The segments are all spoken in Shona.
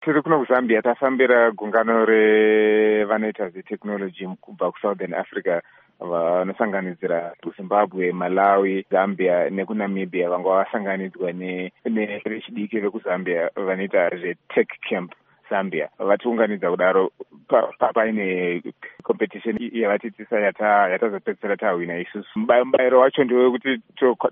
tiri kuno kuzambia tafambira gungano revanoita zvetechnology kubva kusouthern africa vanosanganidzira zimbabwe malawi zambia nekunamibia. Vanga vasanganidzwa nevechidiki vekuzambia vanoita zvetech camp zambia. Vatiunganidza kudaro paine competition yavatitisa yatazopedzisira tahwina isusu. Mubayiro wacho ndewekuti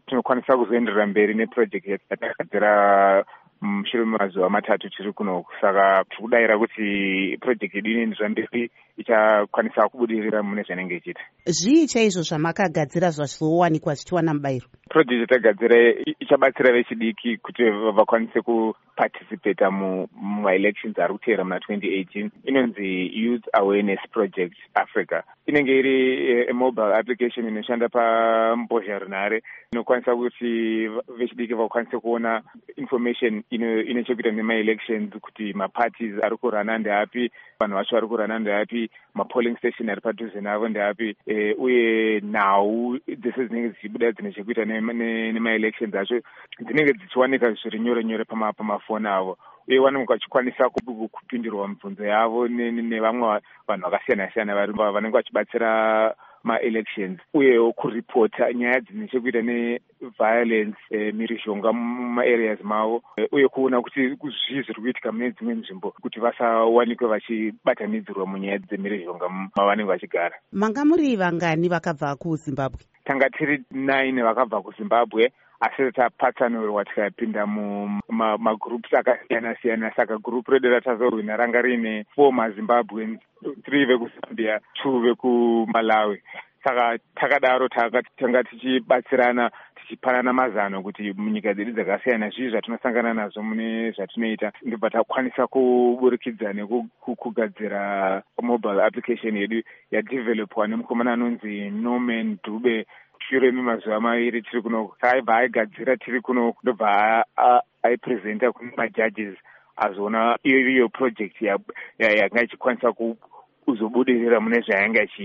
tinokwanisa kuzoenderera mberi neproject yatakagadzira mushure memazuva matatu tiri kuno saka tiri kudayira kuti project yedu inoenderera mberi ichakwanisa kubudirira mune zvanenge ichiita zvii chaizvo zvamakagadzira zvazowanikwa zvichiwana mubayiro project yatagadzira ichabatsira vechidiki kuti vakwanise kuparticipata mumaelections ari kuteera muna 2018 inonzi youth awareness project africa. Inenge iri mobile application inoshanda pambozharunhare inokwanisa kuti vechidiki vakwanise kuona information ine chekuita nemaelections kuti maparties ari kurana ndeapi vanhu vacho vari kurana ndeapi mapolling station ari padhuze navo ndeapi. E, uye nhau dzese dzinenge dzichibuda dzine chekuita nemaelections acho dzinenge dzichiwanika zviri nyore nyore pamafoni avo. Uye vanenge vachikwanisa kupindirwa mibvunzo yavo nevamwe vanhu vakasiyana siyana vanenge vachibatsira maelections uyewo kuripota nyaya dzine chekuita neviolence e, mhirizhonga mumaareas mavo e, uye kuona kuti zvii zviri kuitika mune dzimwe nzvimbo kuti vasawanikwe vachibatanidzirwa munyaya dzemhirizhonga mavanenge vachigara. Manga muri vangani vakabva kuzimbabwe? Tanga tiri nine vakabva kuzimbabwe asi tapatsanurwa tikapinda mumagroups akasiyana siyana. Saka gurupu redu ratazorwina ranga riine four mazimbabweans three vekuzambia two vekumalawi saka takadaro tanga tichibatsirana tichipanana mazano kuti munyika dzedu dzakasiyana zvii zvatinosangana nazvo mune zvatinoita. Ndobva takwanisa kuburikidza nekugadzira mobile application yedu yadevelopwa nemukomana anonzi norman dube shure memazuva maviri tiri kuno. Saaibva aigadzira tiri kuno. Ndobva aipresenta kune majudges azoona iyo iyo project yanga ichikwanisa kuzobudirira mune zvayanga ichiita